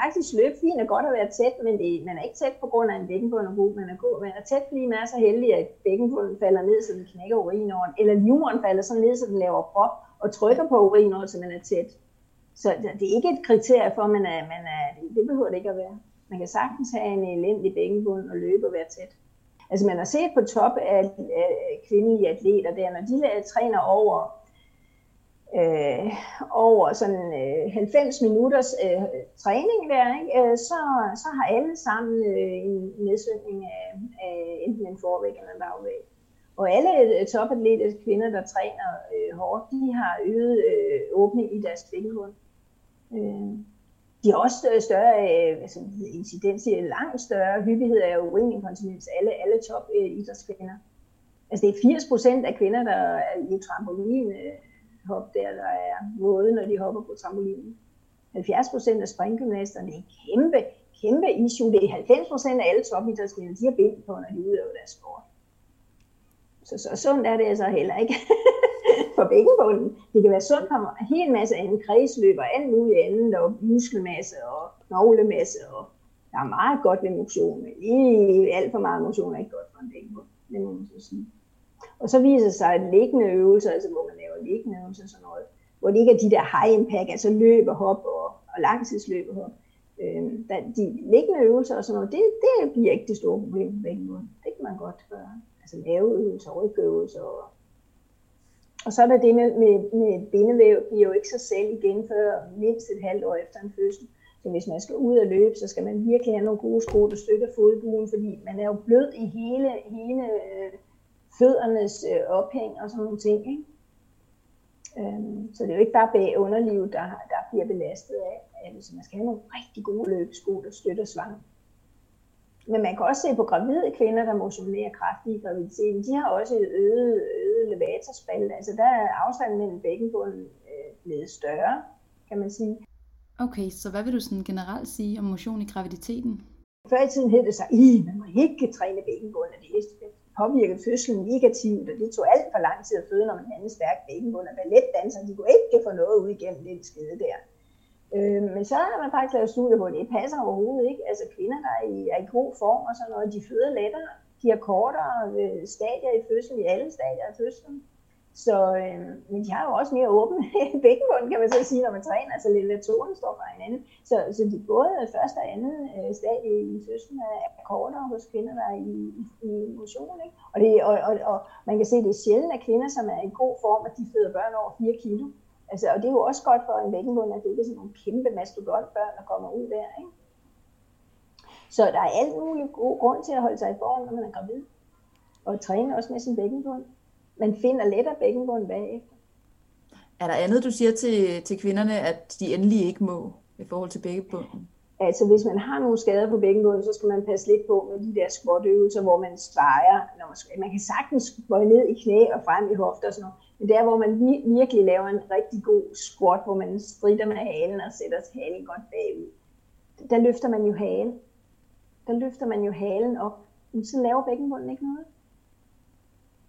faktisk løbe fint og godt at være tæt, men det, man er ikke tæt på grund af en bækkenbund og. Man er, god, man er tæt, fordi man er så heldig, at bækkenbunden falder ned, så den knækker urinåren. Eller livmoderen falder så ned, så den laver prop og trykker på urinåret, så man er tæt. Så det er ikke et kriterie for, at man er, man er, det behøver det ikke at være. Man kan sagtens have en elendig bækkenbund og løbe og være tæt. Altså man har set på top af, af kvindelige atleter der, når de træner over øh, over sådan øh, 90 minutters øh, træning der, ikke? Øh, så, så har alle sammen øh, en nedsætning af, af enten en forvæg eller en bagvæg. Og alle øh, topatleter, kvinder, der træner øh, hårdt, de har øget øh, åbning i deres kvindehund. Øh, de har også større øh, altså, incidens, langt større hyppighed af urininkontinens, alle, alle top øh, idrætskvinder. Altså det er 80 procent af kvinder, der er i trampolin øh, hop der, der er våde, når de hopper på trampolinen. 70 procent af springgymnasterne, det er en kæmpe, kæmpe issue. Det er 90 procent af alle topidrætskvinder, de har bind på, når de udøver deres sport. Så, så sundt er det altså heller ikke for bækkenbunden. Det kan være sundt for en hel masse andet kredsløb og alt muligt andet, og muskelmasse og knoglemasse. Og der er meget godt ved motion, men lige alt for meget motion er ikke godt for en bækkenbund. Det må man så sige. Og så viser det sig, at liggende øvelser, altså hvor man laver liggende øvelser og sådan noget, hvor det ikke er de der high impact, altså løb og hop og, og langtidsløb og hop. Øh, der, de liggende øvelser og sådan noget, det, det bliver ikke det store problem på bækkenbunden. Det kan man godt gøre. Altså øvelser, rygøvelser og og så er der det med, med, med bindevæv, er jo ikke sig selv igen før mindst et halvt år efter en fødsel. Så hvis man skal ud og løbe, så skal man virkelig have nogle gode sko, der støtter fodbuen, fordi man er jo blød i hele, hele øh, føddernes øh, ophæng og sådan nogle ting. Ikke? Øhm, så det er jo ikke bare bag underlivet, der, der bliver belastet af. Altså, man skal have nogle rigtig gode løbesko, der støtter svangen. Men man kan også se på gravide kvinder, der motionerer kraftigt i graviditeten, de har også et øget, øget levatorspalte. Altså der er afstanden mellem bækkenbunden øh, blevet større, kan man sige. Okay, så hvad vil du sådan generelt sige om motion i graviditeten? Før i tiden hed det så, at man må ikke træne bækkenbunden, det er påvirket fødslen negativt, og det tog alt for lang tid at føde, når man havde en stærk bækkenbund, og balletdansere, de kunne ikke få noget ud igennem det skede der. Øh, men så har man faktisk lavet studier hvor det passer overhovedet ikke. Altså kvinder, der er i, er i god form og sådan noget, de føder lettere, de har kortere øh, stadier i fødslen, i alle stadier af fødslen. Så, øh, men de har jo også mere åben bækkenbund, kan man så sige, når man træner, altså elevatoren står fra hinanden. Så, så de både første og andet øh, stadie i fødslen er, er kortere hos kvinder, der er i, i, i motion. Ikke? Og, det, og, og, og, man kan se, at det er sjældent, at kvinder, som er i god form, at de føder børn over 4 kilo. Altså, og det er jo også godt for en bækkenbund, at det ikke er sådan nogle kæmpe mastodontbørn, der kommer ud der. Ikke? Så der er alt muligt god grund til at holde sig i form, når man er gravid. Og træne også med sin bækkenbund. Man finder lettere bækkenbund bagefter. Er der andet, du siger til, til kvinderne, at de endelig ikke må i forhold til bækkenbunden? Altså hvis man har nogle skader på bækkenbunden, så skal man passe lidt på med de der squat-øvelser, hvor man streger. Når man, man kan sagtens bøje ned i knæ og frem i hofter og sådan noget. Men det er, hvor man virkelig laver en rigtig god squat, hvor man strider med halen og sætter halen godt bagud. Der løfter man jo halen. Der løfter man jo halen op. Men så laver bækkenbunden ikke noget.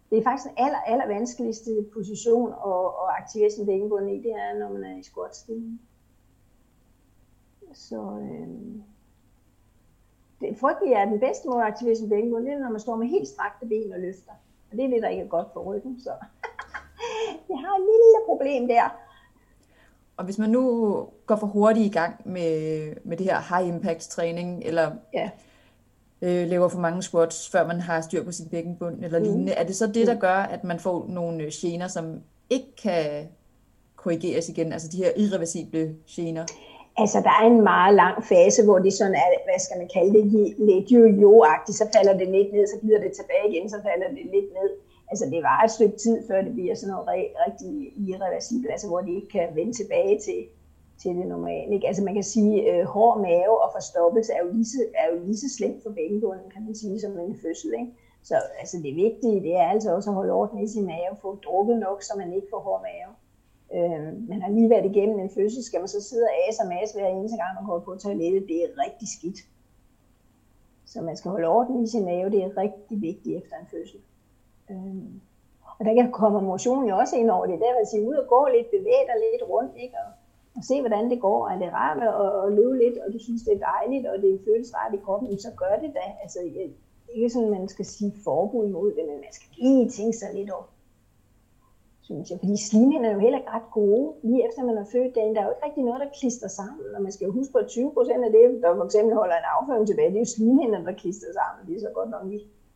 Det er faktisk den aller, aller vanskeligste position at, at aktivere sin bækkenbund i, det er, når man er i squat Så øh, det frygtelige er, at den bedste måde at aktivere sin bækkenbund, det er, når man står med helt strakte ben og løfter. Og det er det, der ikke er godt for ryggen. Så jeg har et lille problem der. Og hvis man nu går for hurtigt i gang med, med det her high impact træning, eller ja. øh, laver for mange squats, før man har styr på sin bækkenbund eller mm. lignende, er det så det, der mm. gør, at man får nogle gener, som ikke kan korrigeres igen, altså de her irreversible gener? Altså, der er en meget lang fase, hvor det sådan er, hvad skal man kalde det, lidt jo-jo-agtigt, så falder det lidt ned, så glider det tilbage igen, så falder det lidt ned altså det var et stykke tid, før det bliver sådan noget rigtig irreversibelt, altså hvor de ikke kan vende tilbage til, til det normale. Ikke? Altså man kan sige, øh, hård mave og forstoppelse er jo lige så, er jo lige så slemt for bækkenbunden, kan man sige, som en fødsel. Ikke? Så altså det vigtige, det er altså også at holde orden i sin mave, få drukket nok, så man ikke får hård mave. Øh, man har lige været igennem en fødsel, skal man så sidde og ase og mase hver eneste gang, man går på toilettet, det er rigtig skidt. Så man skal holde orden i sin mave, det er rigtig vigtigt efter en fødsel. Øh, og der kommer motion jo også ind over det, der vil sige, ud og gå lidt, bevæge dig lidt rundt, ikke? Og, og se, hvordan det går. Er det rart at, at løbe lidt, og du synes, det er dejligt, og det føles rart i kroppen, så gør det da. Altså, ikke sådan, man skal sige forbud imod det, men man skal lige tænke sig lidt om, synes jeg. Fordi slimhinder er jo heller ikke ret gode, lige efter man har født dagen. Der er jo ikke rigtig noget, der klister sammen. Og man skal jo huske på, at 20 procent af det, der for eksempel holder en afføring tilbage, det er jo slimhinder, der klister sammen. Det er så godt nok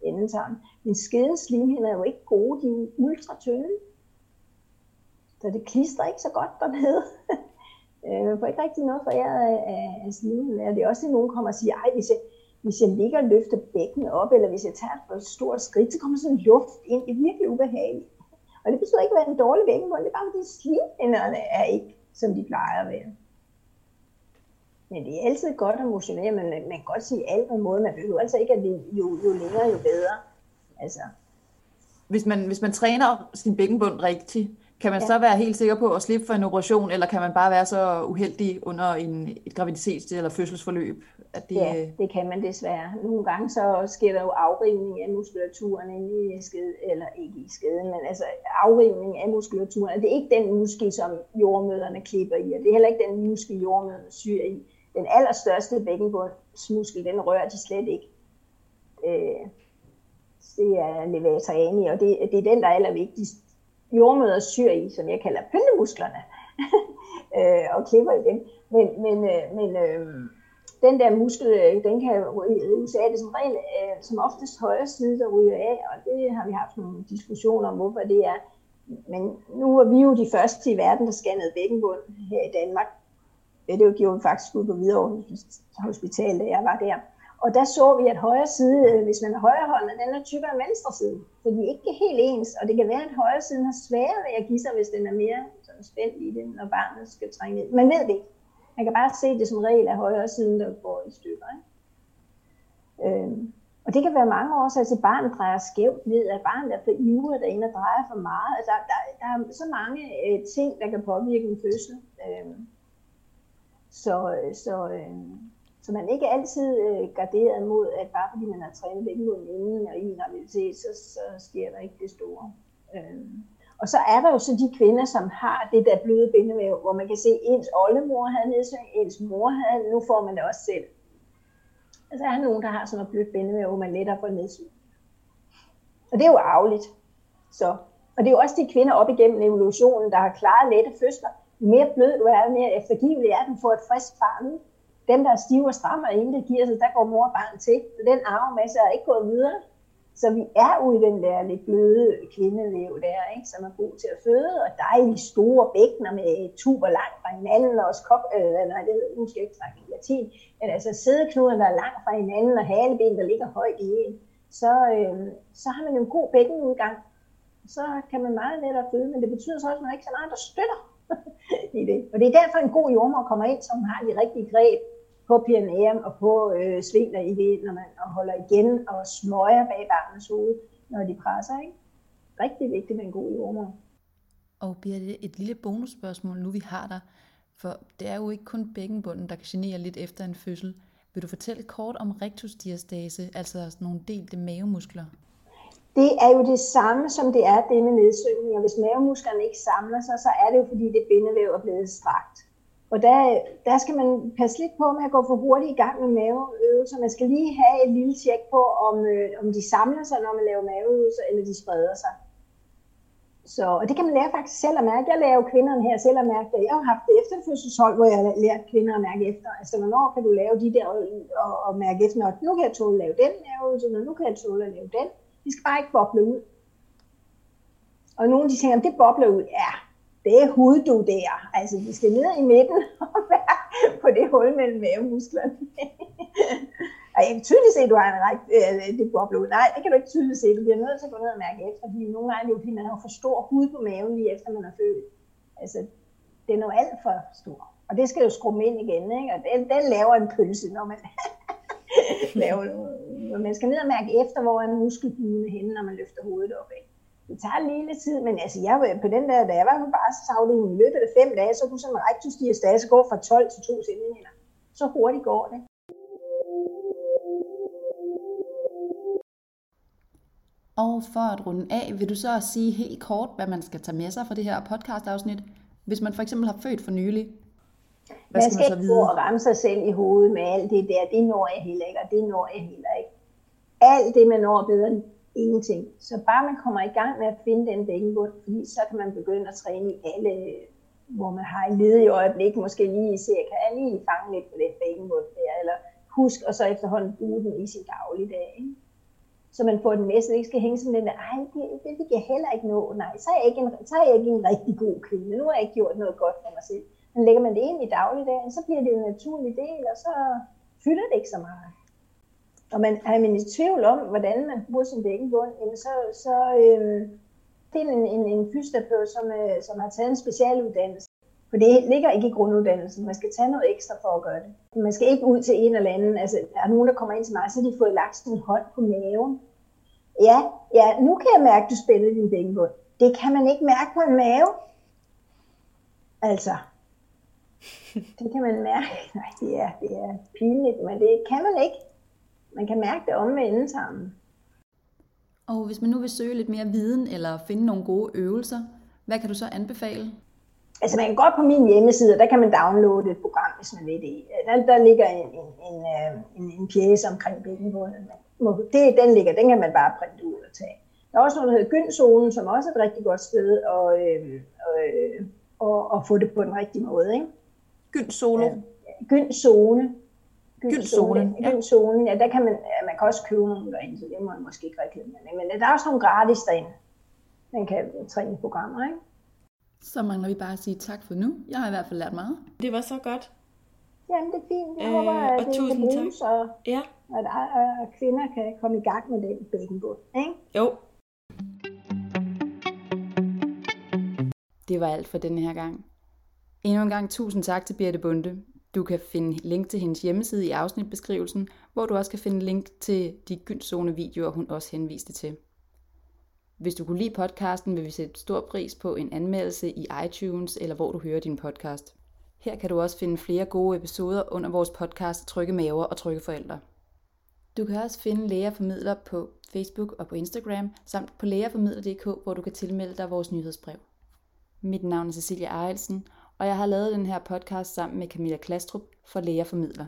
i endetarm. Men skede slimhinder er jo ikke gode, de er ultra tynde. Så det klister ikke så godt dernede. Øh, Man får ikke rigtig noget foræret af, af, slimhinder. Det er også at nogen kommer og siger, ej, hvis jeg, hvis jeg ligger og løfter bækkenet op, eller hvis jeg tager et stort skridt, så kommer sådan luft ind. Det er virkelig ubehageligt. Og det betyder ikke at være en dårlig bækkenbund, det er bare fordi slimhinderne er ikke, som de plejer at være. Men det er altid godt at motionere, men man, man kan godt sige alt på måde. Man behøver altså ikke, at det, jo, jo længere, jo bedre. Altså. Hvis, man, hvis man træner sin bækkenbund rigtigt, kan man ja. så være helt sikker på at slippe for en operation, eller kan man bare være så uheldig under en, et graviditets- eller fødselsforløb, at det... Ja, det kan man desværre. Nogle gange så sker der jo afrivning af muskulaturen inde i skede, eller ikke i skeden, men altså afrivning af muskulaturen. Det er ikke den muskel, som jordmøderne klipper i, og det er heller ikke den muskel, jordmøderne syr i. Den allerstørste bækkenbundsmuskel, den rører de slet ikke. Øh, det er levator ani, og det, det er den, der er allervigtigst. Jordmøder syr i, som jeg kalder pyntemusklerne, øh, og klipper i dem. Men, men, øh, men øh, den der muskel, øh, den kan rives af. Det som regel øh, som oftest højre side, der ryger af, og det har vi haft nogle diskussioner om, hvorfor det er. Men nu er vi jo de første i verden, der scannede bækkenbund her i Danmark. Det gjorde vi faktisk ud på Hvidovre Hospital, da jeg var der. Og der så vi, at højre side, øh, hvis man er højrehåndet, den er tykkere end venstre side. Så de er ikke helt ens, og det kan være, at højre side har sværere ved at give sig, hvis den er mere sådan spændt i det, når barnet skal trænge ned. Man ved det ikke. Man kan bare se det som regel af højre siden, der går i stykker. Ikke? Øhm, og det kan være mange årsager til, at barnet drejer skævt ned, at barnet er for ivrig derinde og drejer for meget. Altså, der, der er så mange øh, ting, der kan påvirke en fødsel. Øhm, så, øh, så, øh, så man er ikke altid øh, garderet mod, at bare fordi man har trænet bækkenbunden inden og i en graviditet, så, så sker der ikke det store. Øh. og så er der jo så de kvinder, som har det der bløde bindevæv, hvor man kan se, at ens oldemor havde nedsving, ens mor havde, nu får man det også selv. Altså der er nogen, der har sådan noget blødt bindevæv, hvor man lettere får nedsving. Og det er jo arveligt. Så. Og det er jo også de kvinder op igennem evolutionen, der har klaret lette fødsler. Mere blød du er, mere eftergivelig er du for et frisk barn. Dem, der er stive og stramme, inden det giver sig, der går mor og barn til. Den arvemasse er ikke gået videre. Så vi er ude i den der lidt bløde kvindelev der, ikke, som er god til at føde, og dejlige store bækkener med tuber langt fra hinanden, og også kop, øh, nej, det, nu skal jeg ikke snakke latin, men altså sædeknuder, der er langt fra hinanden, og haleben, der ligger højt i en, så, øh, så har man en god bækkenudgang. Så kan man meget lettere føde, men det betyder så også, at man ikke så meget, der støtter i det. Og det er derfor en god jordmor kommer ind, som har de rigtige greb på PNM og på øh, svingler i det, når man holder igen og smøger bag barnets hoved, når de presser. Ikke? Rigtig vigtigt med en god jordmor. Og Birte, et lille bonusspørgsmål, nu vi har dig. For det er jo ikke kun bækkenbunden, der kan genere lidt efter en fødsel. Vil du fortælle kort om rectusdiastase, altså nogle delte mavemuskler? Det er jo det samme, som det er det med nedsøgning. Og hvis mavemusklerne ikke samler sig, så er det jo fordi, det bindevæv er blevet strakt. Og der, der skal man passe lidt på med at gå for hurtigt i gang med maveøvelser. Man skal lige have et lille tjek på, om, øh, om de samler sig, når man laver maveøvelser, eller de spreder sig. Så, og det kan man lære faktisk selv at mærke. Jeg lærer jo kvinderne her selv at mærke det. Jeg har haft efterfødselshold, hvor jeg har lært kvinder at mærke efter. Altså, hvornår kan du lave de der og, og mærke efter, når nu kan jeg tåle at lave den maveøvelse, når nu kan jeg tåle at lave den. De skal bare ikke boble ud. Og nogle de tænker, det bobler ud. Ja, det er hud, du der. Altså, vi skal ned i midten og være på det hul mellem mavemusklerne. Og jeg kan tydeligt se, at du har en ret, øh, det bobler ud. Nej, det kan du ikke tydeligt se. Du bliver nødt til at gå ned og mærke efter, fordi nogle gange er det jo, fordi man har for stor hud på maven lige efter man er født. Altså, den er jo alt for stor. Og det skal jo skrumme ind igen, ikke? Og den, den laver en pølse, når man lave noget. Man skal ned og mærke efter, hvor er muskelbudene henne, når man løfter hovedet op, ikke? Det tager lige lidt tid, men altså, jeg, på den der, da jeg var på barselsafdelingen i løbet af fem dage, så kunne sådan en rektusdiastase gå fra 12 til 2 cm. Så hurtigt går det. Og for at runde af, vil du så sige helt kort, hvad man skal tage med sig fra det her podcast-afsnit, hvis man for eksempel har født for nylig? Hvad man skal, man så ikke gå og ramme sig selv i hovedet med alt det der, det når jeg heller ikke, og det når jeg heller ikke. Alt det, man når bedre end ingenting. Så bare man kommer i gang med at finde den bækkenbund, fordi så kan man begynde at træne i alle, hvor man har et ledigt øjeblik, måske lige se, kan jeg lige fange lidt på den bækkenbund der, eller husk, og så efterhånden bruge den i sin dagligdag. Ikke? så man får den med, så det ikke skal hænge sådan den der, ej, det, det vil jeg heller ikke nå. Nej, så er jeg ikke en, så er jeg ikke en rigtig god kvinde. Nu har jeg ikke gjort noget godt for mig selv. Men lægger man det ind i dagligdagen, så bliver det en naturlig del, og så fylder det ikke så meget. Og man, er man i tvivl om, hvordan man bruger sin bækkenbund, jamen så, så øh, det er en, en, en fysioterapeut, som, øh, som har taget en specialuddannelse. For det ligger ikke i grunduddannelsen. Man skal tage noget ekstra for at gøre det. Man skal ikke ud til en eller anden. Altså, der er nogen, der kommer ind til mig, så har de fået lagt sådan en hånd på maven. Ja, ja, nu kan jeg mærke, at du spænder din bækkenbund. Det kan man ikke mærke på en mave. Altså, det kan man mærke. Nej, det er, det er pinligt, men det kan man ikke. Man kan mærke det om med endetarmen. Og hvis man nu vil søge lidt mere viden eller finde nogle gode øvelser, hvad kan du så anbefale? Altså man kan godt på min hjemmeside, og der kan man downloade et program, hvis man vil det. Der, der ligger en, en, en, øh, en, en pjæse omkring bækkenbunden det, den ligger, den kan man bare printe ud og tage. Der er også noget, der hedder Gynzonen, som også er et rigtig godt sted at, øh, øh, at, at få det på den rigtige måde. Ikke? Gynzone? Ja, Gynzone. Gynzone, ja. Gynzone, ja, der kan man, ja, man kan også købe nogle derinde, så det må man måske ikke reklamere med. Men der er også nogle gratis derinde. Man kan træne programmer, ikke? Så mangler vi bare at sige tak for nu. Jeg har i hvert fald lært meget. Det var så godt. Jamen, det er fint. Jeg øh, håber, at og det kan bruges, tak. og Ja, at, at kvinder kan komme i gang med den bækkenbund. Ikke? jo. Det var alt for denne her gang. Endnu en gang tusind tak til Birte Bunde. Du kan finde link til hendes hjemmeside i afsnitbeskrivelsen, hvor du også kan finde link til de gyndzone videoer, hun også henviste til. Hvis du kunne lide podcasten, vil vi sætte stor pris på en anmeldelse i iTunes eller hvor du hører din podcast. Her kan du også finde flere gode episoder under vores podcast Trygge Maver og Trygge Forældre. Du kan også finde Lægerformidler på Facebook og på Instagram, samt på lægerformidler.dk, hvor du kan tilmelde dig vores nyhedsbrev. Mit navn er Cecilia Ejlsen, og jeg har lavet den her podcast sammen med Camilla Klastrup for Læger Formidler.